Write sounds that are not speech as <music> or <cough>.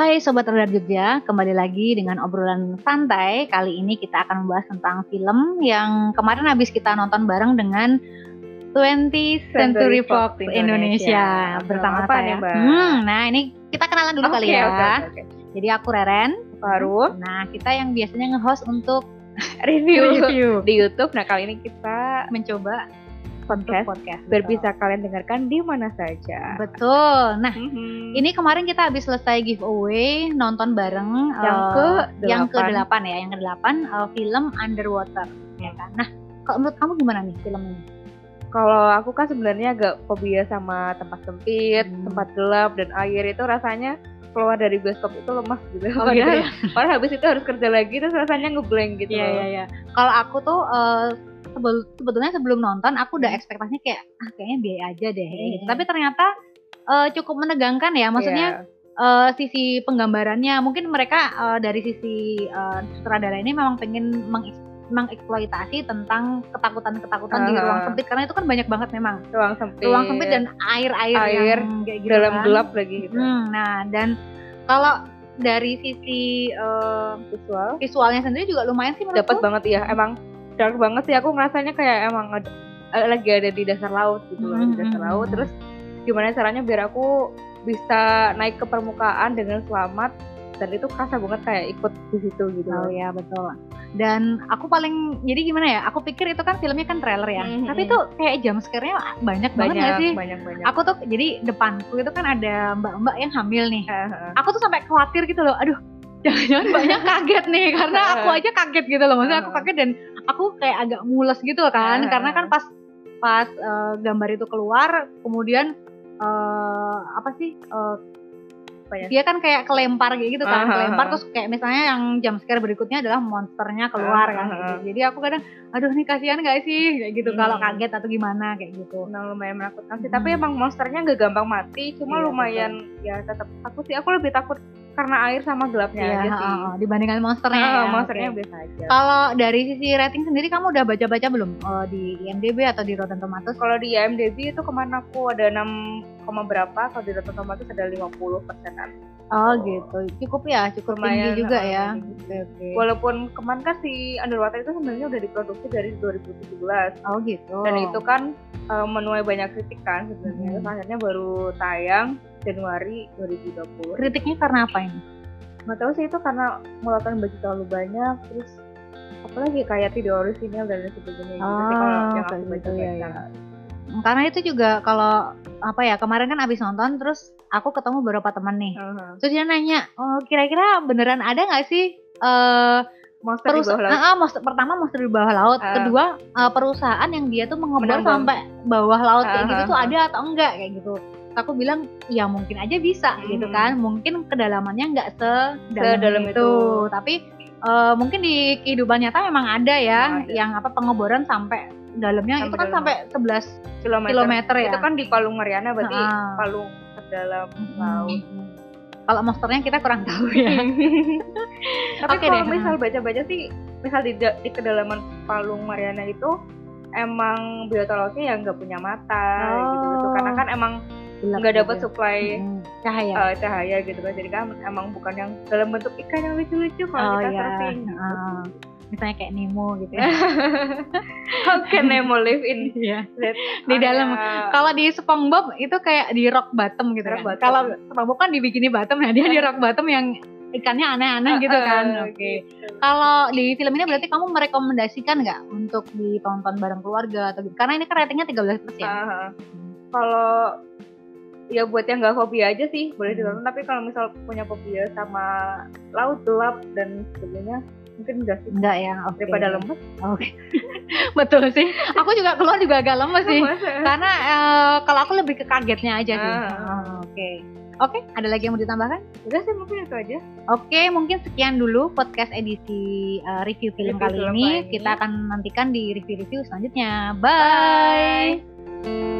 Sobat Radar Jogja, kembali lagi dengan obrolan santai. Kali ini kita akan membahas tentang film yang kemarin habis kita nonton bareng dengan 20th Century Fox Indonesia, Indonesia. bersama apa saya. nih, Mbak? Hmm, nah ini kita kenalan dulu Oke, kali ya. oke, oke. Jadi aku Reren. Baru Nah, kita yang biasanya nge-host untuk <laughs> review review di YouTube. Nah kali ini kita mencoba podcast podcast. biar betul. bisa kalian dengarkan di mana saja. Betul. Nah, Mhm. ini kemarin kita habis selesai giveaway nonton bareng Yang eh, ke yang ke delapan. ya, yang ke delapan eh, film Underwater ya kan. Nah, kalau menurut kamu gimana nih film ini? Kalau aku kan sebenarnya agak fobia sama tempat sempit, Hmm. tempat gelap dan air itu rasanya keluar dari bioskop itu lemah gitu. Oh, gitu ya? padahal habis itu harus kerja lagi terus rasanya ngeblank gitu. Iya iya iya. Kalau aku tuh sebel- sebetulnya sebelum nonton aku udah Hmm. ekspektasinya kayak ah kayaknya biaya aja deh gitu. Hmm. Tapi ternyata eh, cukup menegangkan ya. Maksudnya Iya. eh, sisi penggambarannya mungkin mereka eh, dari sisi eh, sutradara ini memang pengen mengeks- mengeksploitasi tentang ketakutan-ketakutan di Aha. ruang sempit karena itu kan banyak banget memang ruang sempit, ruang sempit dan air-air Air yang kayak gitu dalam kan. gelap lagi gitu. Hmm, nah dan kalau dari sisi eh, Visual visualnya sendiri juga lumayan sih dapat banget ya. Emang dark banget sih aku ngerasanya kayak emang eh, lagi ada di dasar laut gitu loh, di dasar Hmm. laut. Terus gimana caranya biar aku bisa naik ke permukaan dengan selamat dan itu kerasa banget kayak ikut di situ gitu. Oh ya betul. Dan aku paling jadi gimana ya? Aku pikir itu kan filmnya kan trailer ya. Mhm. Tapi itu kayak jam scare-nya banyak, banget banyak nggak sih? banyak banyak. Aku tuh jadi depanku itu kan ada mbak-mbak yang hamil nih. Aku tuh sampai khawatir gitu loh. Aduh, jangan-jangan banyak kaget nih karena aku aja kaget gitu loh. Maksudnya aku kaget dan aku kayak agak mules gitu kan. Karena kan pas pas eh, gambar itu keluar, kemudian eh, apa sih? Apa ya? dia kan kayak kelempar kayak gitu kan, Aha, kelempar terus kayak misalnya yang jump scare berikutnya adalah monsternya keluar Aha, kan. gitu. Jadi aku kadang aduh nih kasihan gak sih kayak gitu kalau Hmm. kaget atau gimana kayak gitu. Nah, lumayan menakutkan sih. Hmm. Tapi emang monsternya nggak gampang mati, cuma Iya, lumayan ya tetap takut sih. Aku lebih takut karena air sama gelapnya Iya, aja sih. ha, dibandingkan monsternya. Ah, ya, monsternya oke. biasa aja. Kalau dari sisi rating sendiri kamu udah baca-baca belum eh, di IMDb atau di Rotten Tomatoes? Kalau di IMDb itu ke mana aku ada 6, koma berapa, kalau di Rotten Tomatoes ada 50 persenan. Oh Oh. gitu, cukup ya, cukup Lumayan, tinggi juga ah, ya. tinggi. Oke. Walaupun kemarin kan si Underwater itu sebenarnya udah diproduksi dari 2017 Oh gitu. dan itu kan eh, menuai banyak kritik kan sebenarnya. Hmm. Terus akhirnya baru tayang Januari 2020. kritiknya karena apa ini? Nggak tahu sih itu karena mengeluarkan budget terlalu banyak terus apalagi kayak tidak orisinal dan lain sebagainya gitu sih kalau Oh, yang kayak aku baca-baca. ya, ya. Karena itu juga kalau apa ya kemarin kan abis nonton terus aku ketemu beberapa teman nih. Aha. Terus dia nanya, oh, kira-kira beneran ada nggak sih eh Monster di perus- bawah laut. Ah, ah, monster- pertama monster di bawah laut, Ah. kedua eh, perusahaan yang dia tuh Menambang. sampai bawah laut kayak Ah, gitu ah, tuh ah. ada atau enggak kayak gitu. Aku bilang ya mungkin aja bisa gitu Mhm. kan, mungkin kedalamannya nggak sedalam itu. itu. tapi eh, mungkin di kehidupan nyata memang ada ya ada. yang apa pengeboran sampai dalamnya itu Sampai kan dalam. sampai 11 kilometer. kilometer ya. Itu kan di Palung Mariana berarti Ah. Palung terdalam laut. Hmm. Kalau monsternya kita kurang tahu ya. <laughs> Tapi Oke kalau deh, misal baca-baca sih, misal di, di kedalaman Palung Mariana itu emang biota lautnya yang nggak punya mata gitu, gitu. Oh. Karena kan emang Gelap nggak gitu dapat supply Mm, cahaya. eh, cahaya gitu kan. Jadi kan emang bukan yang dalam bentuk ikan yang lucu-lucu kalau oh kita ya. surfing. Heeh. Misalnya kayak Nemo gitu ya. <laughs> How can Nemo live in <laughs> that Di dalam. Kalau di SpongeBob itu kayak di rock bottom gitu Rock kan. Kalau SpongeBob kan di bikini bottom, nah dia di <laughs> rock bottom yang ikannya aneh-aneh gitu kan. Eh, Oke. gitu. Kalau di film ini berarti kamu merekomendasikan nggak untuk ditonton bareng keluarga atau gitu? Karena ini kan ratingnya 13 plus ya. Aha. Kalau ya buat yang nggak fobia aja sih boleh Hmm. ditonton tapi kalau misal punya fobia sama laut gelap dan sebagainya mungkin enggak sih Enggak ya, oke. daripada lemes Oke. <laughs> Betul sih. Aku juga keluar juga agak lemes sih. Karena eh, kalau aku lebih ke kagetnya aja sih. Ah. Ah, Oke. Oke, ada lagi yang mau ditambahkan? udah sih mungkin itu aja Oke, mungkin sekian dulu podcast edisi eh, review film Review kali film ini. ini. Kita akan nantikan di review-review selanjutnya. Bye. Bye.